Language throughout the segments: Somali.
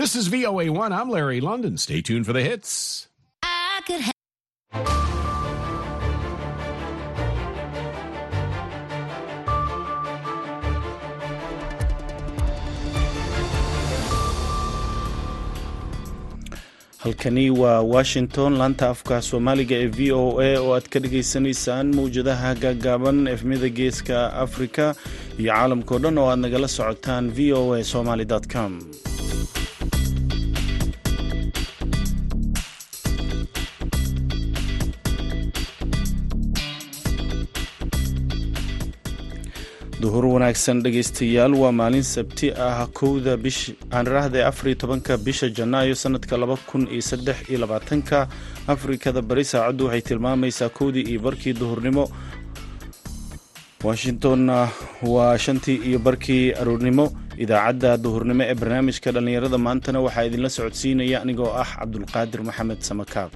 This is VOA1. I'm Larry London. Stay tuned for the hits. I could ha- halkani waa washington laanta afka soomaaliga ee v o a oo aad ka dhagaysanaysaan mawjadaha gaagaaban efmida geeska afrika iyo caalamkao dhan oo aad nagala socotaan v o a somaly com wanaagsan dhegaystayaal waa maalin sabti ah kowda biaanrahda afariyo tobanka bisha janaayo sanadka laba kun iyo saddex iyo labaatanka. Afrikada bari saacaddu waxay tilmaamaysaa kowdii iyo barkii duhurnimo. Washingtonna waa shantii iyo barkii aroornimo. Idaacadda duhurnimo ee barnaamijka dhallinyarada maantana waxaa idinla socodsiinaya anigoo ah cabdulqaadir maxamed samakaab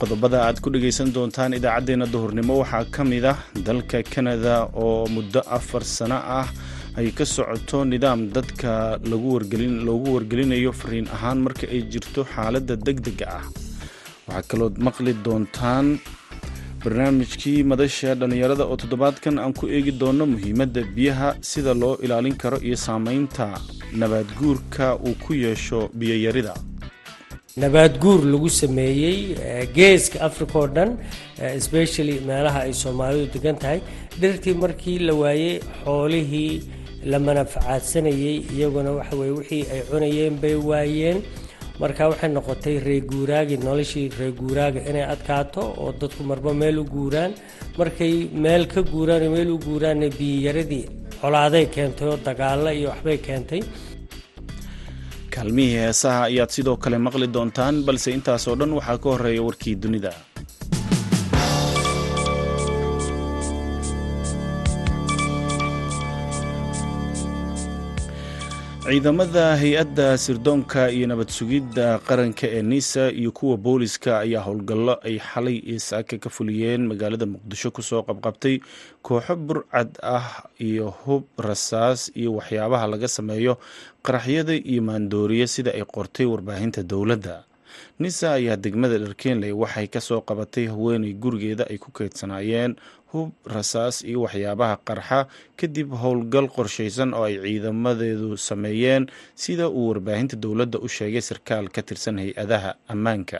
qodobada aad ku dhegaysan doontaan idaacaddeenna duhurnimo. Waxaa ka mid ah dalka kanada oo muddo afar sano ah ay ka socoto nidaam dadka loogu wargelinayo fariin ahaan marka ay jirto xaaladda deg dega ah. Waxaa kalood maqli doontaan barnaamijkii madasha dhallinyarada oo toddobaadkan aan ku eegi doono muhiimadda biyaha sida loo ilaalin karo iyo saamaynta nabaadguurka uu ku yeesho biyoyarida nabaad guur lagu sameeyey geeska africa oo dhan especially meelaha ay soomaalidu degan tahay. Dhirtii markii la waayey xoolihii la manafacadsanayey iyaguna waxa weye wixii ay cunayeen bay waayeen. Marka waxay noqotay reeguuraagi noloshii reeguuraaga inay adkaato oo dadku marba meel u guuraan. Markay meel ka guuraan oo meel u guuraanna biyoyaradii colaaday keentay oo dagaalla iyo waxbay keentay kaalmihii heesaha ayaad sidoo kale maqli doontaan balse intaasoo dhan waxaa ka horreeya warkii dunida ciidamada hay'adda sirdoonka iyo nabad sugidda qaranka ee nisa iyo kuwa booliska ayaa howlgallo ay xalay iyo saaka ka fuliyeen magaalada muqdisho ku soo qabqabtay kooxo burcad ah iyo hub rasaas iyo waxyaabaha laga sameeyo qaraxyada iyo maandooriye sida ay qortay warbaahinta dowladda. Nisa ayaa degmada dharkeenley waxay ka soo qabatay haweenay gurigeeda ay ku keydsanaayeen hub rasaas iyo waxyaabaha qarxa kadib howlgal qorshaysan oo ay ciidamadeedu sameeyeen sida uu warbaahinta dowladda u sheegay sarkaal ka tirsan hay'adaha ammaanka.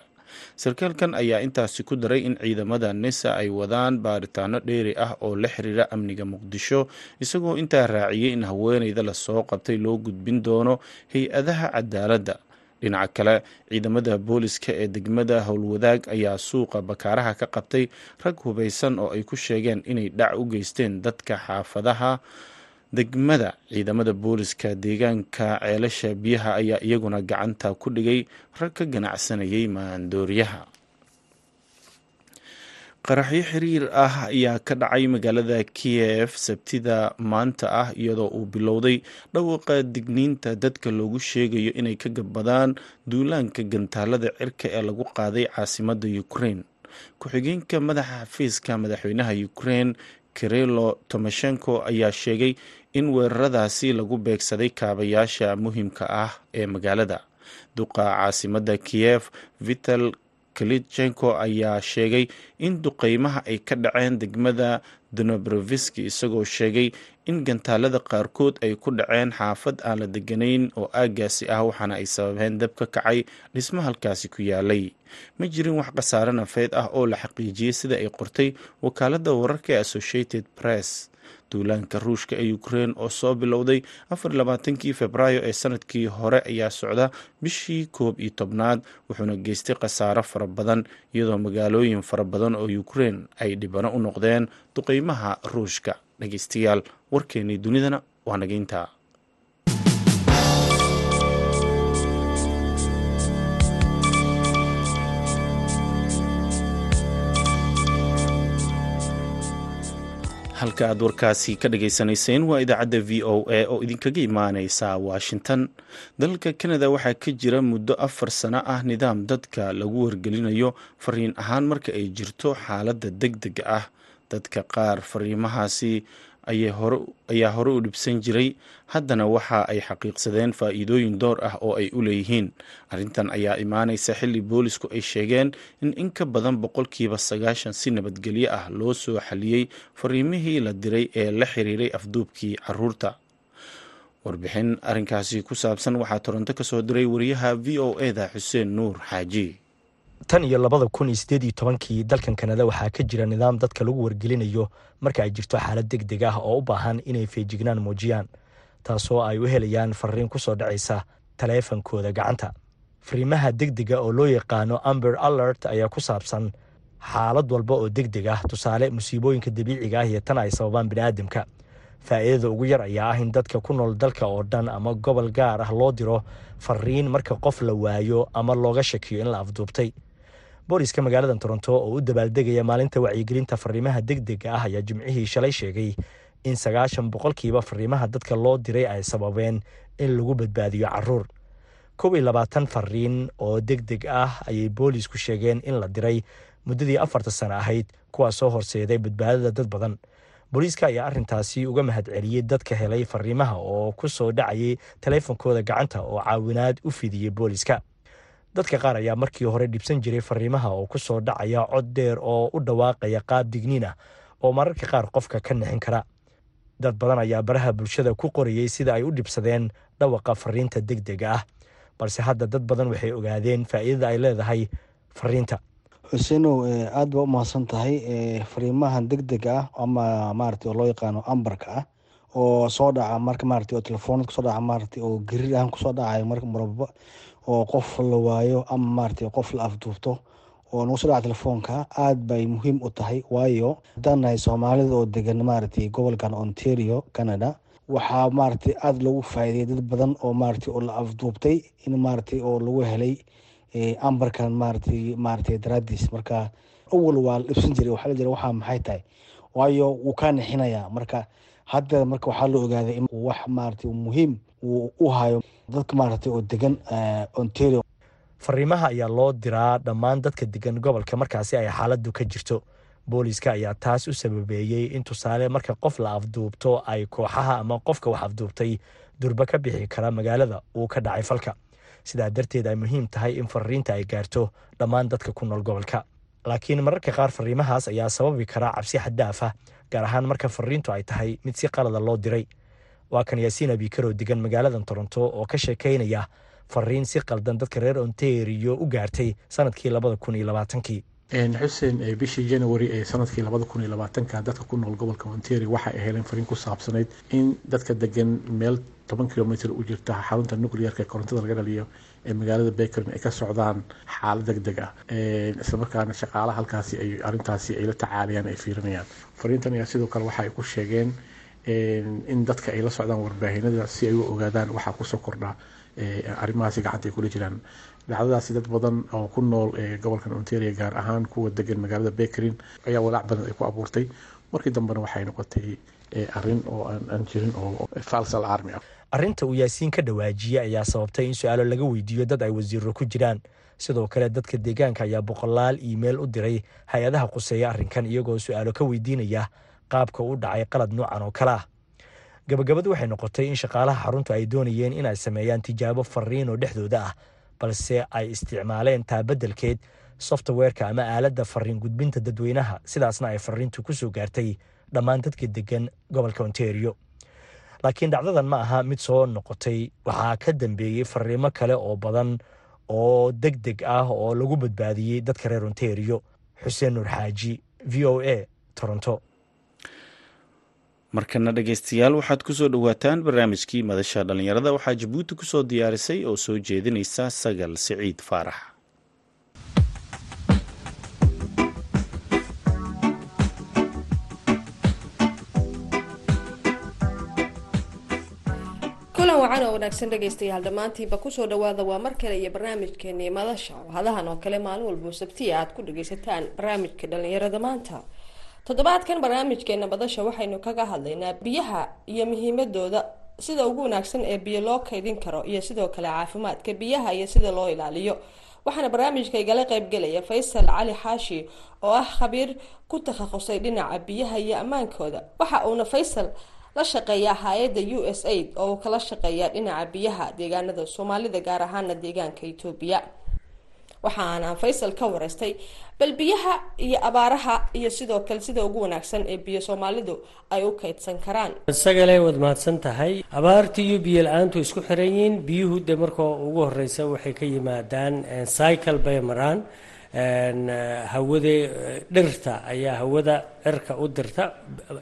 Sarkaalkan ayaa intaasi ku daray in ciidamada nisa ay wadaan baaritaano dheeri ah oo la xiriira amniga muqdisho isagoo intaa raaciyey in haweeneyda la soo qabtay loo gudbin doono hay'adaha cadaaladda dhinaca kale ciidamada booliska ee degmada howlwadaag ayaa suuqa bakaaraha ka qabtay rag hubaysan oo ay ku sheegeen inay dhac u geysteen dadka xaafadaha degmada. Ciidamada booliska deegaanka ceelasha biyaha ayaa iyaguna gacanta ku dhigay rag ka ganacsanayay maandooriyaha qaraxyo xiriir ah ayaa ka dhacay magaalada kiev sabtida maanta ah iyadoo uu bilowday dhawaqa digniinta dadka loogu sheegayo inay ka gabadaan duulaanka gantaalada cirka ee lagu qaaday caasimada ukraine. Ku-xigeenka madaxa xafiiska madaxweynaha ukraine kirilo tomoshenko ayaa sheegay in weeraradaasi lagu beegsaday kaabayaasha muhiimka ah ee magaalada. Duqa caasimada kiev vital klitchenko ayaa sheegay in duqeymaha ay ka dhaceen degmada donobroviski isagoo sheegay in gantaalada qaarkood ay ku dhaceen xaafad aan la deganayn oo aagaasi ah waxaana ay sababeen dab ka kacay dhismo halkaasi ku yaalay. Ma jirin wax khasaare nafeed ah oo la xaqiijiyey sida ay qortay wakaaladda wararka ee associated press duulaanka ruushka ee ukrein oo soo bilowday afarlabaatankii februaayo ee sannadkii hore ayaa socda bishii koob iyo tobnaad wuxuuna geystay khasaaro fara badan iyadoo magaalooyin fara badan oo ukrein ay dhibano u noqdeen duqeymaha ruushka. Dhegeystayaal warkeenii dunidana waa nageynta halka aad warkaasi ka dhagaysanayseen waa idaacadda v o a oo idinkaga imaaneysa washington. Dalka kanada waxaa ka jira muddo afar sano ah nidaam dadka lagu wargelinayo fariin ahaan marka ay jirto xaaladda deg dega ah. Dadka qaar fariimahaasi ayaa hore u dhibsan jiray. Haddana waxa ay xaqiiqsadeen faa'iidooyin door ah oo ay u leeyihiin. Arrintan ayaa imaanaysa xilli boolisku ay sheegeen in in ka badan boqolkiiba sagaashan si nabadgelyo ah loo soo xaliyey fariimihii la diray ee la xiriiray afduubkii carruurta. Warbixin arrinkaasi ku saabsan waxaa toronto ka soo diray wariyaha v o eda xuseen nuur xaaji tan iyo labada kun iyo sideed iyo tobankii dalkan kanada waxaa ka jira nidaam dadka lagu wargelinayo marka ay jirto xaalad deg deg ah oo u baahan inay feejignaan muujiyaan taasoo ay u helayaan fariin ku soo dhacaysa taleefankooda gacanta. Fariimaha deg dega oo loo yaqaano amber alert ayaa ku saabsan xaalad walba oo deg deg ah tusaale musiibooyinka dabiiciga ah iyo tan ay sababaan bini'aadamka. Faa'iidada ugu yar ayaa ah in dadka ku nool dalka oo dhan ama gobol gaar ah loo diro fariin marka qof la waayo ama looga shakiyo in la afduubtay booliska magaalada toronto oo u dabaaldegaya maalinta wacyigelinta fariimaha deg dega ah ayaa jimcihii shalay sheegay in sagaashan boqolkiiba fariimaha dadka loo diray ay sababeen in lagu badbaadiyo carruur. Kow iyo labaatan fariin oo deg deg ah ayay boolisku sheegeen in la diray muddadii afarta sano ahayd kuwaasoo horseeday badbaadada dad badan. Booliiska ayaa arrintaasi uga mahadceliyey dadka helay fariimaha oo ku soo dhacayay taleefankooda gacanta oo caawinaad u fidiyey booliska dadka qaar ayaa markii hore dhibsan jiray fariimaha oo ku soo dhacaya cod dheer oo u dhawaaqaya qaab digniin ah oo mararka qaar qofka ka nixin kara. Dad badan ayaa baraha bulshada ku qorayey sida ay u dhibsadeen dhawaqa fariinta deg dega ah balse hadda dad badan waxay ogaadeen faa'iidada ay leedahay fariinta. Xuseenow aada baa u mahadsan tahay fariimahan deg dega ah ama maarata oo loo yaqaano ambarka ah oo soo dhaca marka maarata oo telefoonad ku soo dhaca maarata oo gariir ahaan ku soo dhacayo marka maraba oo qof la waayo ama maarata qof la afduubto oo nagu soo dhaca telefoonka aada bay muhiim u tahay. Waayo haddaan nahay soomaalida oo degan maarata gobolkan ontario canada waxaa maarata aada loogu faa'iideyay dad badan oo maarata oo la afduubtay in maarata oo lagu helay ambarkan maarata maarata daraadiis marka awal waa la dhibsan jiray waxaa la jira waxaa maxay tahay? Waayo wuu kaa nixinayaa. Marka hadda marka waxaa la ogaaday in wax maarata muhiim uu u hayo dadka maarata oo degan ontario. Fariimaha ayaa loo diraa dhammaan dadka degan gobolka markaasi ay xaaladdu ka jirto. Booliska ayaa taas u sababeeyey in tusaale marka qof la afduubto ay kooxaha ama qofka wax afduubtay durba ka bixi kara magaalada uu ka dhacay falka. Sidaa darteed ay muhiim tahay in fariinta ay gaarto dhammaan dadka ku nool gobolka. Laakiin mararka qaar fariimahaas ayaa sababi kara cabsi xaddaaf ah gaar ahaan marka fariintu ay tahay mid si qalada loo diray waa kan yaasiin abiikaroo degan magaaladan toronto oo ka sheekaynaya fariin si qaldan dadka reer ontario u gaartay sannadkii labada kun iyo labaatankii. Xuseen bishii january ee sannadkii labada kun iyo labaatanka dadka ku nool gobolka ontario waxa ay heleen fariin ku saabsanayd in dadka degan meel toban kilomitr u jirta xarunta nuclearka korontada laga dhaliyo ee magaalada bakerin ay ka socdaan xaalad deg deg ah islamarkaana shaqaalaha halkaasi ay arintaasi ay la tacaalayaan ay fiirinayaan. Fariintan ayaa sidoo kale waxa ay ku sheegeen in dadka ay la socdaan warbaahinada si ay u ogaadaan waxaa ku soo kordha arrimahaasi gacanta ay kula jiraan dhacdadaasi dad badan oo ku nool gobolkan ontario gaar ahaan kuwa degan magaalada bakerin ayaa walaac badan ay ku abuurtay. Markii dambena waxay noqotay arrin oo aan jirin oo falsal army ah. Arrinta uu yaasiin ka dhawaajiyey ayaa sababtay in su'aalo laga weydiiyo dad ay wasiiro ku jiraan. Sidoo kale dadka deegaanka ayaa boqolaal iimayl u diray hay'adaha quseeya arrinkan iyagoo su'aalo ka weydiinaya qaabka u dhacay qalad noocan oo kale ah. Gabagabadu waxay noqotay in shaqaalaha xaruntu ay doonayeen in ay sameeyaan tijaabo fariin oo dhexdooda ah balse ay isticmaaleen taabeddelkeed softwareka ama aaladda fariin gudbinta dadweynaha sidaasna ay fariintu ku soo gaartay dhammaan dadka degan gobolka ontario. Laakiin dhacdadan ma aha mid soo noqotay waxaa ka dambeeyey fariimo kale oo badan oo deg deg ah oo lagu badbaadiyey dadka reer ontario. Xuseen nuur xaaji v o a toronto markana dhegeystayaal waxaad ku soo dhowaataan barnaamijkii madasha dhallinyarada. Waxaa jabuuti ku soo diyaarisay oo soo jeedinaysa sagal siciid faarax. Kulan wacan oo wanaagsan dhegaystayaal dhammaantiinba ku soo dhawaada waa mar kale iyo barnaamijkeeni madasha. Oo hadahan oo kale maalin walbo sabtiya aad ku dhagaysataan barnaamijka dhallinyarada maanta toddobaadkan barnaamijkeena badasha waxaynu kaga hadlaynaa biyaha iyo muhiimadooda sida ugu wanaagsan ee biyo loo kaydin karo iyo sidoo kale caafimaadka biyaha iyo sida loo ilaaliyo. Waxaana barnaamijka igala qeybgelaya faysal cali xaashi oo ah khabiir ku takhasusay dhinaca biyaha iyo ammaankooda. Waxa uuna faysal la shaqeeyaa hay'adda u s aid oo uu kala shaqeeya dhinaca biyaha deegaanada soomaalida gaar ahaana deegaanka etoobiya waxaana faysal ka wareystay bal biyaha iyo abaaraha iyo sidoo kale sida ugu wanaagsan ee biyo soomaalidu ay u kaydsan karaan. Isagale waad mahadsan tahay. Abaarta iyo biyo la'aantu isku xiran yihiin. Biyuhu de marka ugu horeysa waxay ka yimaadaan cycle bay maraan hawada dhirta ayaa hawada cirka u dirta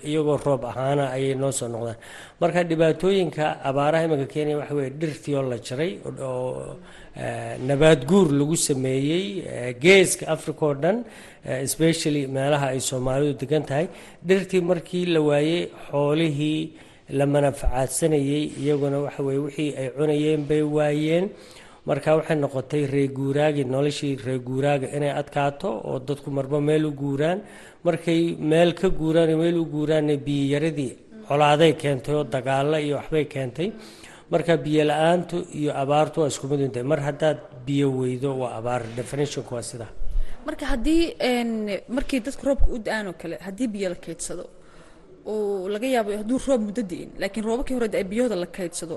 iyagoo roob ahaana ayay noo soo noqdaan marka dhibaatooyinka abaaraha imanka kenya waxa weye dhirtii oo la jaray oo nabaad guur lagu sameeyey geeska africa oo dhan especially meelaha ay soomaalidu degan tahay dhirtii markii la waayey xoolihii la manafacadsanayey iyaguna waxa weye wixii ay cunayeen bay waayeen marka waxay noqotay reeguuraagi noloshii reeguuraaga inay adkaato oo dadku marba meel u guuraan. Markay meel ka guuraan meel u guuraanna biyoyaradii colaaday keentay oo dagaalo iyo waxbay keentay. Marka biyo la'aantu iyo abaartu waa isku mid intay. Mar haddaad biyo weydo waa abaar. Definitionku waa sidaa marka haddii markii dadka roobka u da'aan oo kale haddii biyo la kaydsado oo laga yaabo hadduu roob muddo da'in laakiin roobakii hore da biyahooda la kaydsado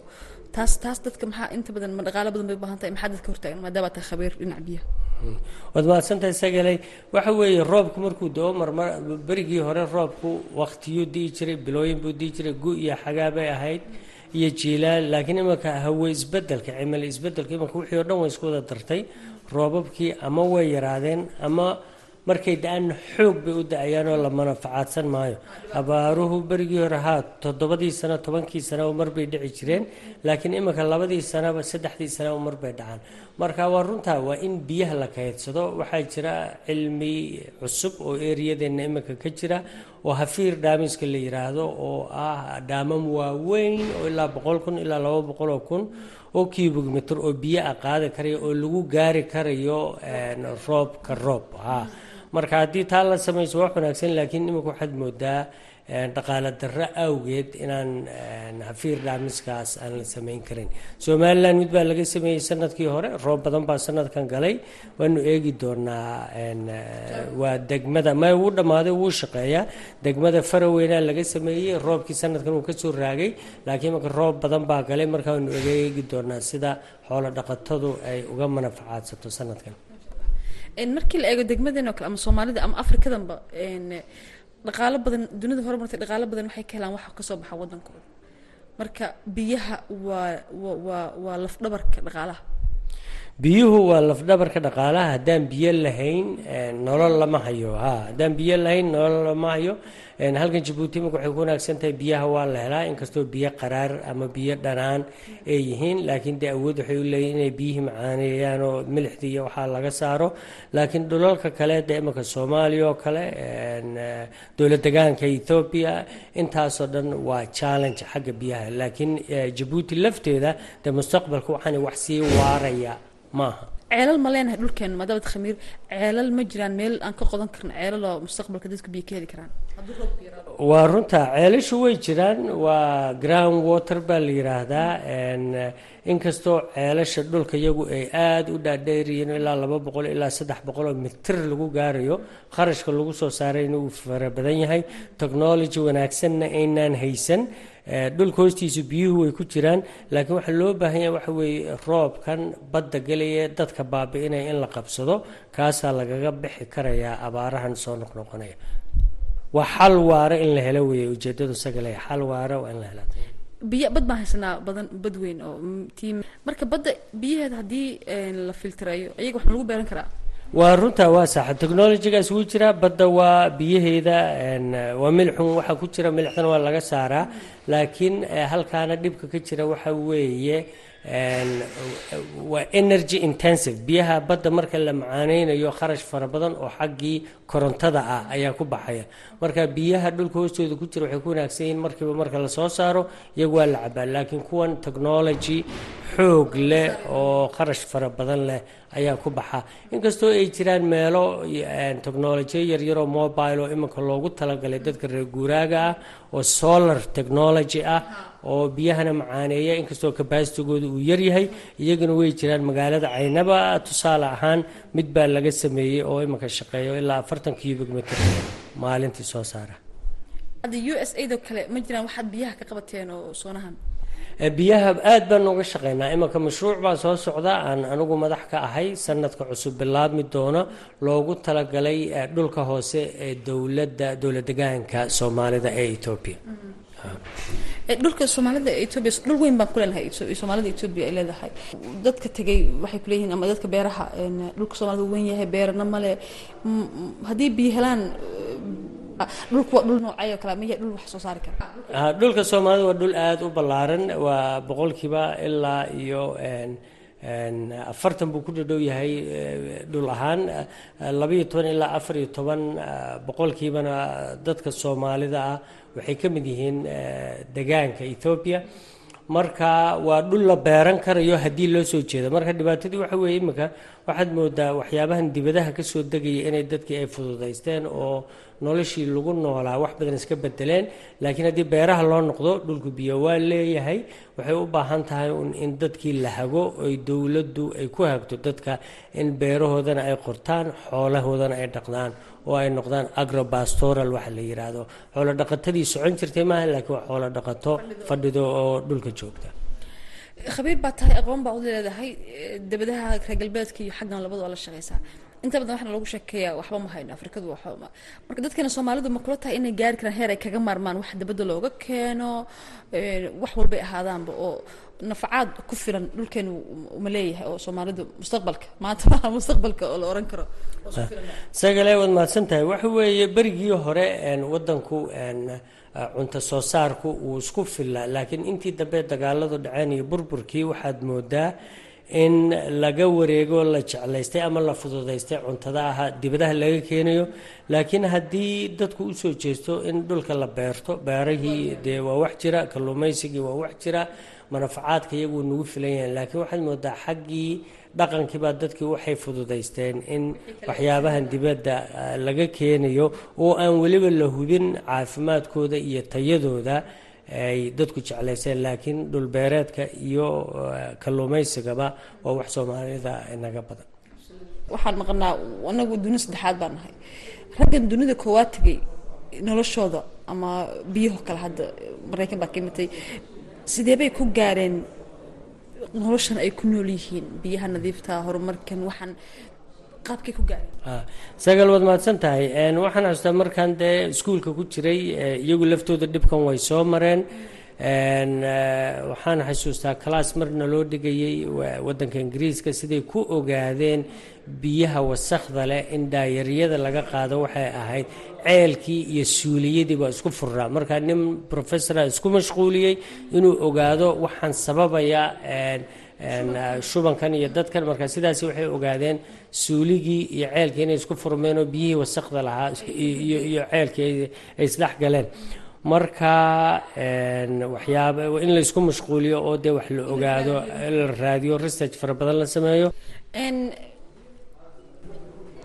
taas taas dadka maxaa inta badan ma dhaqaalo badan bay u baahan tahay maxaa dadka hortaagan maadaama tahay khabiir dhinaca biyaha waad mahadsantahay sagaley waxa weeye roobku markuu dao marmar berigii hore roobku waktiyuu di'i jiray bilooyin buu di'i jiray gu iyo xagaa bay ahayd iyo jiilaal laakiin imanka hawe isbeddelka cimilo isbeddelka imanka wixii o dhan way isku wada dartay. Roobabkii ama way yaraadeen ama markay da'aan xoog bay u da'ayaan oo la manafacaadsan maayo. Abaaruhu berigii hore haa toddobadii sano tobankii sanaba mar bay dhici jireen laakiin iminka labadii sanaba saddexdii sanaba mar bay dhacaan. Marka waa runtaa waa in biyaha la kaydsado waxaa jira cilmi cusub oo eriyadeenna iminka ka jira oo hafiir dhaamiska la yiraahdo oo ah dhaamam waaweyn oo ilaa boqol kun ilaa laba boqol oo kun oo mitr oo biyo a qaadi karaya oo lagu gaari karayo roobka roob ha marka haddii taa la samayso wax wanaagsan laakiin imika waxaad moodaa dhaqaale darro awgeed inaan hafiir dhaamiskaas aan la samayn karin. Somalilan mid baa laga sameeyey sannadkii hore roob badan baa sanadkan galay. Waanu eegi doonaa waa degmada ma wuu dhammaaday wuu shaqeeyaa. Degmada faraweynaa laga sameeyey roobkii sanadkan uu ka soo raagay. Laakiin marka roob badan baa galay marka waanu eegi doonaa sida xoolo dhaqatadu ay uga manafacaadsato sanadkan markii la eego degmadeen oo kale ama soomaalida ama afrikadanba dhaqaalo badan dunida hore martay dhaqaalo badan waxay ka helaan waxa ka soo baxa wadankooda marka biyaha waa waa waa lafdhabarka dhaqaalaha. Biyuhu waa lafdhabarka dhaqaalaha haddaan biyo lahayn nolol lama hayo ha haddaan biyo lahayn nolol lama hayo halkan jabuuti imika waxay ku wanaagsan tahay biyaha waa la helaa inkastoo biyo qaraar ama biyo dhanaan ay yihiin laakiin dee awood waxay u leeyihiin inay biyihii macaaneeyaan oo milixda iyo waxaa laga saaro. Laakiin dhulalka kale dee iminka soomaaliya oo kale dowlad degaanka ethoobiya intaasoo dhan waa challenge xagga biyaha. Laakiin jabuuti lafteeda dee mustaqbalka waxaana wax sii waaraya maaha ceelal ma leenahay dhulkeenu maadaama khamiir ceelal ma jiraan meel aan ka qodan karno ceelal oo mustaqbalka dadka biyo ka heli karaan waa runta ceelashu way jiraan waa ground water baa la yiraahdaa inkastoo ceelasha dhulka iyagu ay aada u dhaadheeriyiin ilaa laba boqol ilaa saddex boqol oo mitir lagu gaarayo kharashka lagu soo saarayna uu fara badan yahay technology wanaagsanna aynaan haysan dhulka hoostiisa biyuhu way ku jiraan laakiin waxaa loo baahan yahay waxa weeye roobkan badda gelaya dadka baabi'inaya in la qabsado kaasaa lagaga bixi karayaa abaarahan soo noqnoqonaya. Waa xal waaro in la helo weeye ujeedadu sagale xal waaro waa in la hela biyo bad baan haysanaa badan bad weyn oo tiim. Marka badda biyaheeda haddii la filtreeyo iyaga wax ma lagu beeran karaa waa runta waa sax technologygaas wuu jiraa badda waa biyaheeda waa milixun waxaa ku jira milixdana waa laga saaraa. Laakiin halkaana dhibka ka jira waxa weeye waa energy intensive. Biyaha badda marka la macaaneynayo kharash fara badan oo xaggii korontada ah ayaa ku baxaya. Marka biyaha dhulka hoostooda ku jira waxay ku wanaagsan yihiin markiiba marka la soo saaro iyagu waa la cabaa laakiin kuwan technology xoog leh oo kharash fara badan leh ayaa ku baxa. Inkastoo ay jiraan meelo technolojiya yaryaroo mobile oo iminka loogu talagalay dadka reer guuraaga ah oo solar technology ah oo biyahana macaaneeya inkastoo kabaasitigooda uu yaryahay iyaguna way jiraan magaalada caynaba. Tusaale ahaan mid baa laga sameeyey oo iminka shaqeeyo ilaa afartan cubic meter. Maalintii soo saara. Hadda u s aid oo kale ma jiraan waxaad biyaha ka qabateen oo soonahan biyaha aad baan nooga shaqeynaa imanka mashruuc baa soo socda aan anigu madax ka ahay. Sanadka cusub bilaabmi doono loogu talagalay dhulka hoose ee dowladda dowlad degaanka soomaalida ee etoobiya dhulka soomaalida etoobiya dhul weyn baan ku leenahay. Soomaalida etoobiya ay leedahay. Dadka tegay waxay kuleeyihiin ama dadka beeraha dhulka soomaalida weyn yahay beerana male haddii biyo helaan dhulku dhul noocay oo kale miya dhul wax soo saari kara. Dhulka soomaalida waa dhul aada u ballaaran waa boqolkiiba ilaa iyo afartan buu ku dhadhow yahay dhul ahaan. Labaiyo toban ilaa afar iyo toban boqolkiibana dadka soomaalida ah waxay ka mid yihiin degaanka ethoobiya marka waa dhul la beeran karayo haddii loo soo jeedo. Marka dhibaatadii waxa weeye iminka waxaad moodaa waxyaabahan dibadaha ka soo degaya inay dadkii ay fududaysteen oo noloshii lagu noolaa wax badan iska bedeleen laakiin haddii beeraha loo noqdo dhulku biyo waa leeyahay. Waxay u baahan tahay in dadkii la hago oy dowladdu ay ku hagto dadka in beerahoodana ay qortaan xoolahoodana ay dhaqdaan oo ay noqdaan agrobastoral waxa la yidhaahdo xoolo dhaqatadii socon jirtay maaha laakiin waa xoolo dhaqato fadhido oo dhulka joogta khabiir baa tahay aqoon baa u leedahay dabadaha reer galbeedka iyo xaggan labadu waa la shaqeysaa. Inta badan waxaana lagu sheekeeyaa waxba ma hayno afrikadu waxba marka dadkana soomaalidu ma kula tahay inay gaari karaan heer ay kaga maarmaan wax dabadda looga keeno wax walbay ahaadaanba oo nafacaad ku filan dhulkeenu ma leeyahay oo soomaalidu mustaqbalka maanta maaha mustaqbalka oo la oran karo. Sagale waad mahadsan tahay waxa weeye berigii hore wadanku cunto soo saarku wuu isku fillaa laakiin intii dambe dagaaladu dhaceen iyo burburkii waxaad moodaa in laga wareego la jeclaystay ama la fududaystay cuntada aha dibadaha laga keenayo. Laakiin haddii dadku u soo jeesto in dhulka la beerto beerahii dee waa wax jira kalluumaysigii waa wax jira manafacaadka iyaguu nagu filan yahay. Laakiin waxaad moodaa xaggii dhaqankiibaa dadkii waxay fududaysteen in waxyaabahan dibadda laga keenayo oo aan weliba la hubin caafimaadkooda iyo tayadooda ay dadku jeclayseen. Laakiin dhulbeereedka iyo kalluumaysigaba waa wax soomaalida inaga badan. Waxaan maqnaa anagu dunida saddexaad baan nahay. Raggan dunida koowaad tegay noloshooda ama biyaho kale hadda maraykan baa ka mitay sidee bay ku gaareen noloshan ay ku nool yihiin biyaha nadiifta horumarkan waxaan qaabkay ku gaareen sagal waad mahadsan tahay waxaan xasuustaa markaan dee iskuulka ku jiray iyagu laftooda dhibkan way soo mareen waxaan xasuustaa class marna loo dhigayay wadanka ingiriiska. Siday ku ogaadeen biyaha wasakhda leh in daayaryada laga qaado waxay ahayd ceelkii iyo suuliyadii baa isku furnaa markaa nin professora isku mashquuliyey inuu ogaado waxaan sababaya shubankan iyo dadkan. Markaa sidaasi waxay ogaadeen suuligii iyo ceelkii inay isku furmeen oo biyihii wasakhda lahaa iyo ceelkii ay isdhex galeen marka waxyaaba in la isku mashquuliyo oo dee wax la ogaado la raadiyo research fara badan la sameeyo.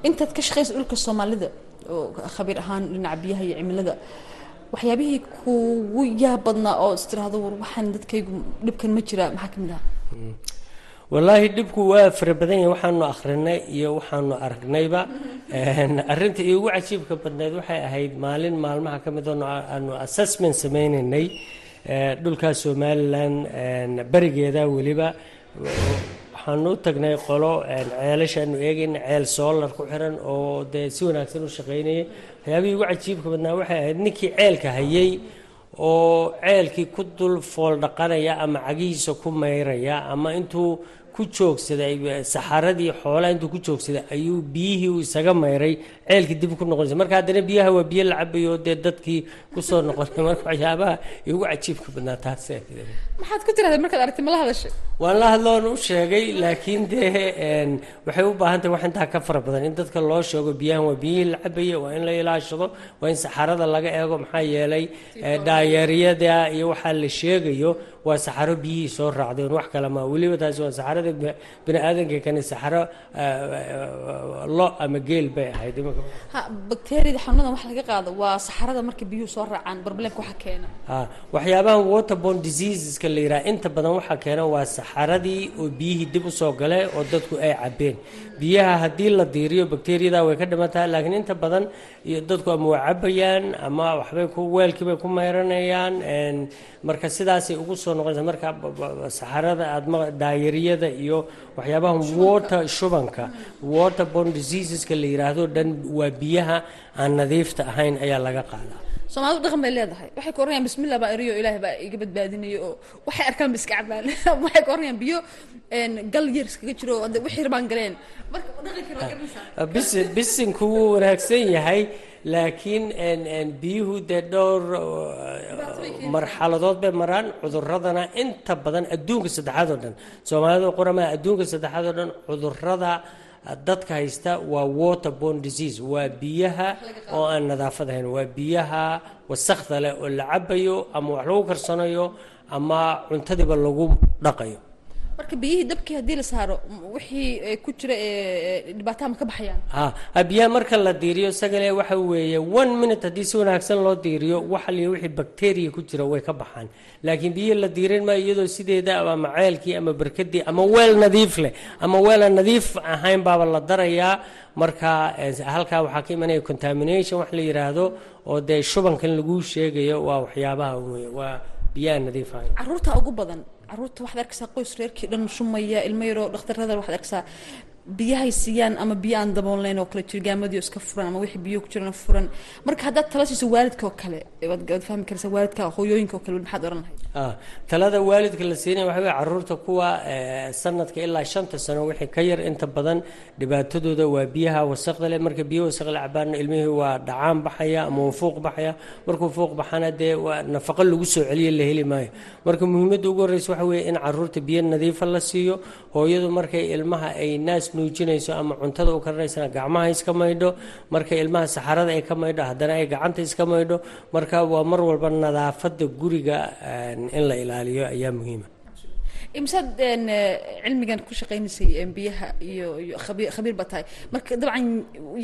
Intaad ka shaqeysa dhulka soomaalida oo khabiir ahaan dhinaca biyaha iyo cimilada waxyaabihii kugu yaab badnaa oo is tiraahdo war waxaan dadkaygu dhibkan ma jira maxaa ka mid ah wallaahi dhibku waa fara badan yahay waxaanu akhrinay iyo waxaanu aragnayba. Arinta iigu cajiibka badneed waxay ahayd maalin maalmaha ka mid aanu assessment sameynaynay dhulkaas somalilan berigeeda weliba. Waxaanu u tagnay qolo ceelashaanu eegayna ceel soolar ku xiran oo dee si wanaagsan u shaqaynayay. Waxyaabihii ugu cajiibka badnaa waxay ahayd ninkii ceelka hayay oo ceelkii ku dul fool dhaqanaya ama cagihiisa ku mayraya ama intuu ku joogsaday saxaradii xoolaha intuu ku joogsaday ayuu biyihii uu isaga mayray ceelkii dib ku noqonaysa marka haddana biyaha waa biyo la cabayo dee dadkii ku soo noqonay marka waxyaabaha igu cajiibka badnaa taas maxaad ku tirahdee markaad aragtay mala hadashay? Waan la hadloon u sheegay laakiin dee waxay u baahan tahay wax intaa ka fara badan. In dadka loo sheego biyahan waa biyihii la cabaya waa in la ilaashado waa in saxarada laga eego maxaa yeelay dhaayeeryada iyo waxaa la sheegayo waa saxaro biyihii soo raacdeen. Wax kale ma weliba taasi waa saxarada bini aadanka kani saxaro lo ama geel bay ahayd. Ha bakteeriyada xanuunadan wax laga qaado waa saxarada marka biyuhu soo raacaan barbalemka waxa keena. Ha waxyaabahan waterborne diseaseska la yidhaha inta badan waxaa keena waa saxaradii oo biyihii dib u soo gale oo dadku ay cabeen biyaha haddii la diiriyo bakteriyada way ka dhimantahay laakiin inta badan iyo dadku ama waa cabayaan ama waxbay ku weelkii bay ku meyranayaan marka sidaasay ugu soo noqonaysa marka saxarada aad daayariyada iyo waxyaabaha water shubanka waterborne diseaseska la yidhaahdo dhan waa biyaha aan nadiifta ahayn ayaa laga qaadaa soomaalidu dhaqan bay leedahay. Waxay ka oranayaan bismillah baa eriyo ilaahay baa iga badbaadinayo. Oo waxay arkaan ba iska cabaan waxay ka oranayaan biyo gal yar iskaga jiro wixii rabaan galeen. Marka dhaqanka la garanaysaa bis bisinku wuu wanaagsan yahay laakiin biyuhu dee dhowr marxaladood bay maraan. Cuduradana inta badan adduunka saddexaad oo dhan soomaalida qorama adduunka saddexaad oo dhan cudurrada dadka haysta waa waterborne disease waa biyaha oo aan nadaafad ahayn. Waa biyaha wasakda leh oo la cabayo ama wax lagu karsanayo ama cuntadiiba lagu dhaqayo marka biyihii dabkii haddii la saaro wixii ku jira dhibaataha ma ka baxayaan? Ha biyaha marka la diiriyo sagale waxa weeye one minute haddii si wanaagsan loo diiriyo waxa liya wixii bacteria ku jira way ka baxaan. Laakiin biyihii la diirin maayo iyadoo sideeda ama ceelkii ama barkadii ama weel nadiif leh ama weel aan nadiif ahayn baaba la darayaa. Marka halkaa waxaa ka imanaya contamination wax la yidhaahdo oo dee shubankan laguu sheegayo waa waxyaabaha wey waa biyaha nadiif ahayn. Caruurta ugu badan carruurta waxaad arkaysaa qoys reerkii dhan shumaya ilmo yaroo dhakhtarada waxaad arkaysaa biyahay siiyaan ama biyo aan daboolnayn oo kale jirgaamadii iska furan ama wixii biyo ku jirana furan. Marka haddaad tala siiso waalidka kale waad fahmi karaysaa waalidka hooyooyinka oo kale maxaad oran lahayd? Talada waalidka la siinaya waxa weye carruurta kuwa sanadka ilaa shanta sano wixii ka yar inta badan dhibaatadooda waa biyaha wasaqda leh. Marka biyo wasaq la cabaana ilmihii waa dhacaan baxaya ama uu fuuq baxaya. Markuu fuuq baxana dee waa nafaqo lagu soo celiya la heli maayo. Marka muhiimadda ugu horreysa waxa weeye in carruurta biyo nadiifa la siiyo. Hooyadu markay ilmaha ay naas nuujinayso ama cuntada u karinaysana gacmaha iska maydho marka ilmaha saxarada ay ka maydho haddana ay gacanta iska maydho marka waa mar walba nadaafada guriga in la ilaaliyo ayaa muhiima imsaad cilmigan ku shaqaynaysay biyaha iyo iyo khabiir khabiir baa tahay. Marka dabcan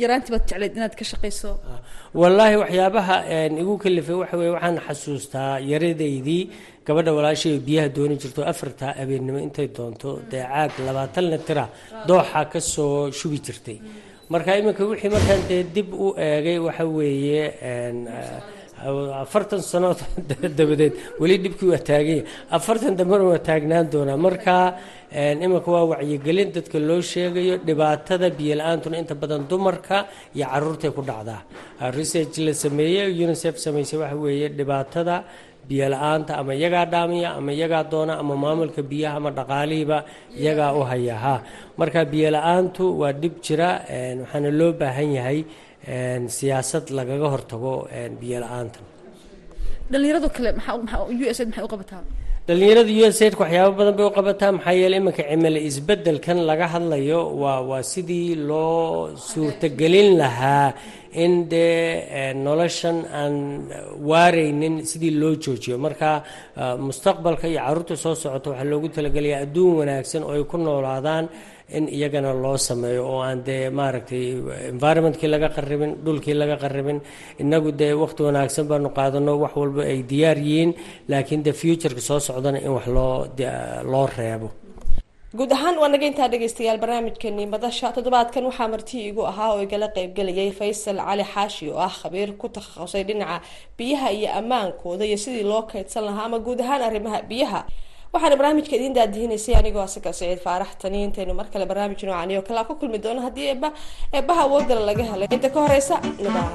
yaraantii baad jecleyd inaad ka shaqayso? Wallaahi waxyaabaha igu kalifay waxa weye waxaan xasuustaa yaradaydii gabadha walaashay biyaha dooni jirto afarta abeennimo intay doonto. Dee caag labaatan litira dooxa ka soo shubi jirtay marka iminka wixii markaan dee dib u eegay waxa weeye afartan sanood dabadeed weli dhibkii waa taaganya afartan dambena waa taagnaan doonaa. Marka iminka waa wacyigelin dadka loo sheegayo dhibaatada biyola-aantuna inta badan dumarka iyo caruurtay ku dhacdaa. Research la sameeyey unicef samaysay waxa weeye dhibaatada biyola-aanta ama iyagaa dhaamiya ama iyagaa doona ama maamulka biyaha ama dhaqaalihiiba iyagaa u haya ha marka biyola-aantu waa dhib jira waxaana loo baahan yahay siyaasad lagaga hortago biyo la'aantan dhalinyarado kale u s maxay u qabataa dhalinyarada u s aidka waxyaaba badan bay u qabataa maxaa yeele iminka cimilo isbedelkan laga hadlayo waa waa sidii loo suurtagelin lahaa in dee noloshan aan waareynin sidii loo joojiyo. Marka mustaqbalka iyo carruurta soo socota waxaa loogu talagelayaa adduun wanaagsan oo ay ku noolaadaan in iyagana loo sameeyo oo aan dee maaragtay environmentkii laga qaribin dhulkii laga qaribin inagu dee waqti wanaagsan baanu qaadano wax walba ay diyaar yihiin laakiin de futureka soo socdana in wax loo loo reebo. Guud ahaan waa naga intaa dhegaystayaal barnaamijkeenii madasha. Toddobaadkan waxaa martii igu ahaa oo igala qeybgelayay faysal cali xaashi oo ah khabiir ku takhasusay dhinaca biyaha iyo ammaankooda iyo sidii loo kaydsan lahaa ama guud ahaan arrimaha biyaha waxaana barnaamijka idiin daadihinaysay anigoo asaka siciid faarax tani intaynu mar kale barnaamij noocani oo kalea ku kulmi doono haddii eeba eebaha awoodala laga helay. Inta ka horeysa nabad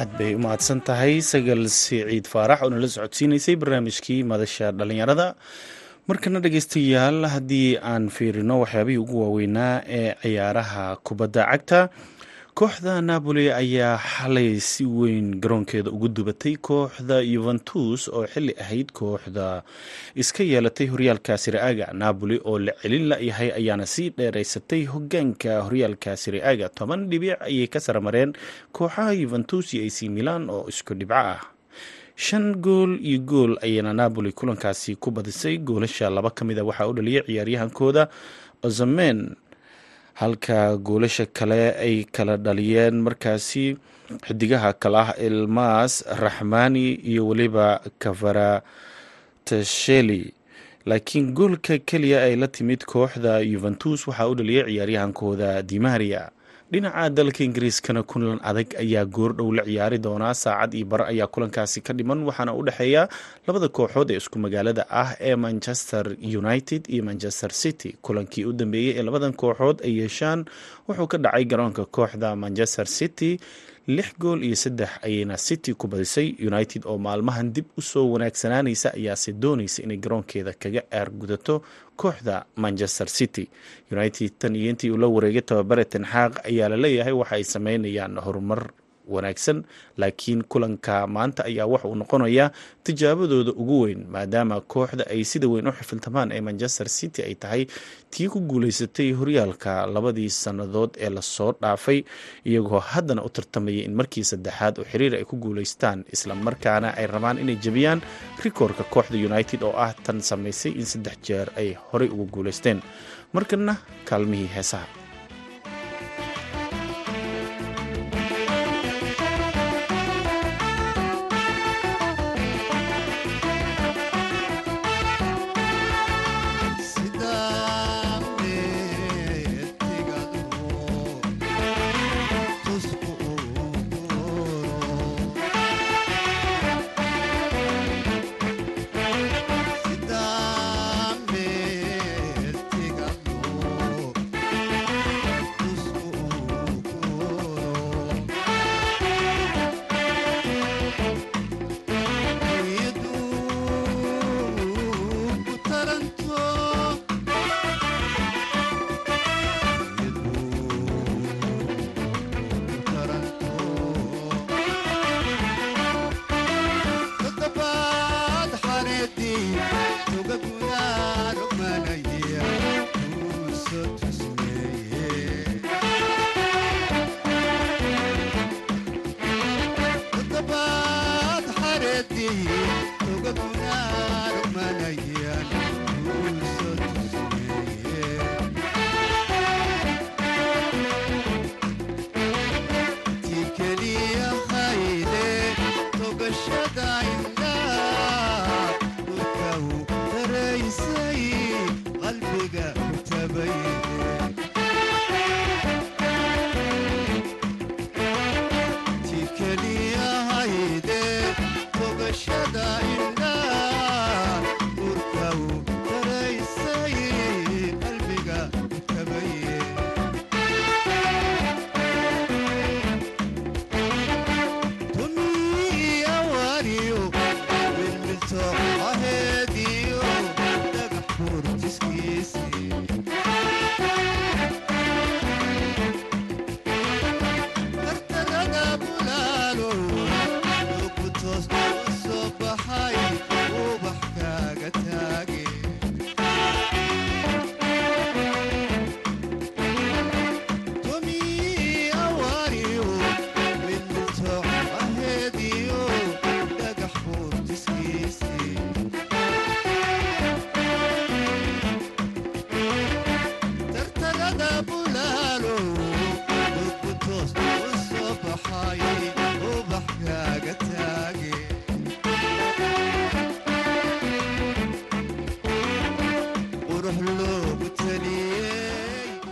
aad bay u mahadsan tahay sagal siciid faarax oo nala socodsiinaysay barnaamijkii madasha dhallinyarada markana dhegeystayaal haddii aan fiirino waxyaabihii ugu waaweynaa ee ciyaaraha kubadda cagta kooxda napoli ayaa xalay si weyn garoonkeeda ugu dubatay kooxda yuventus oo xili ahayd kooxda iska yeelatay horyaalka siriaga napoli oo la celin layahay ayaana sii dheereysatay hogaanka horyaalka siriaga toban dhibic ayay ka saramareen kooxaha yuventus iyo ac milan oo isku dhibco ah. Shan gool iyo gool ayayna napoli kulankaasi ku badisay goolasha laba ka mida waxaa u dhaliyay ciyaaryahankooda ozamen halka goolasha kale ay kala dhaliyeen markaasi xidigaha kale ah ilmas raxmani iyo weliba kafaratasheli laakiin goolka keliya ay la timid kooxda yuventus waxaa u dhaliyay ciyaaryahankooda dimaria dhinaca dalka ingiriiskana kulan adag ayaa goordhow la ciyaari doonaa. Saacad iyo bar ayaa kulankaasi ka dhiman waxaana u dhexeeya labada kooxood ee isku magaalada ah ee manchester united iyo manchester city. Kulankii u dambeeyey ee labadan kooxood ay yeeshaan wuxuu ka dhacay garoonka kooxda manchester city lix gool iyo saddex ayayna city ku badisay. United oo maalmahan dib u soo wanaagsanaanaysa ayaase doonaysa inay garoonkeeda kaga aargudato kooxda manchester city. United tan iyo intii uu la wareegay tababare tenxaaq ayaa la leeyahay waxa ay sameynayaan horumar wanaagsan laakiin kulanka maanta ayaa waxa uu noqonayaa tijaabadooda ugu weyn maadaama kooxda ay sida weyn u xifiltamaan ee manchester city ay tahay tii ku guuleysatay horyaalka labadii sannadood ee la soo dhaafay iyagoo haddana u tartamaya in markii saddexaad oo xiriir ay ku guuleystaan islamarkaana ay rabaan inay jebiyaan rikoorka kooxda united oo ah tan samaysay in saddex jeer ay horey ugu guuleysteen markana kaalmihii heesaha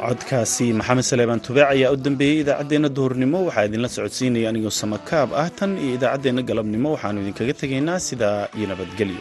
codkaasi maxamed saleebaan tubaac ayaa u dambeeyey idaacaddeenna duhurnimo. Waxaa idinla socodsiinaya anigoo samakaab ah tan iyo idaacaddeenna galabnimo. Waxaannu idinkaga tegaynaa sidaa iyo nabadgelyo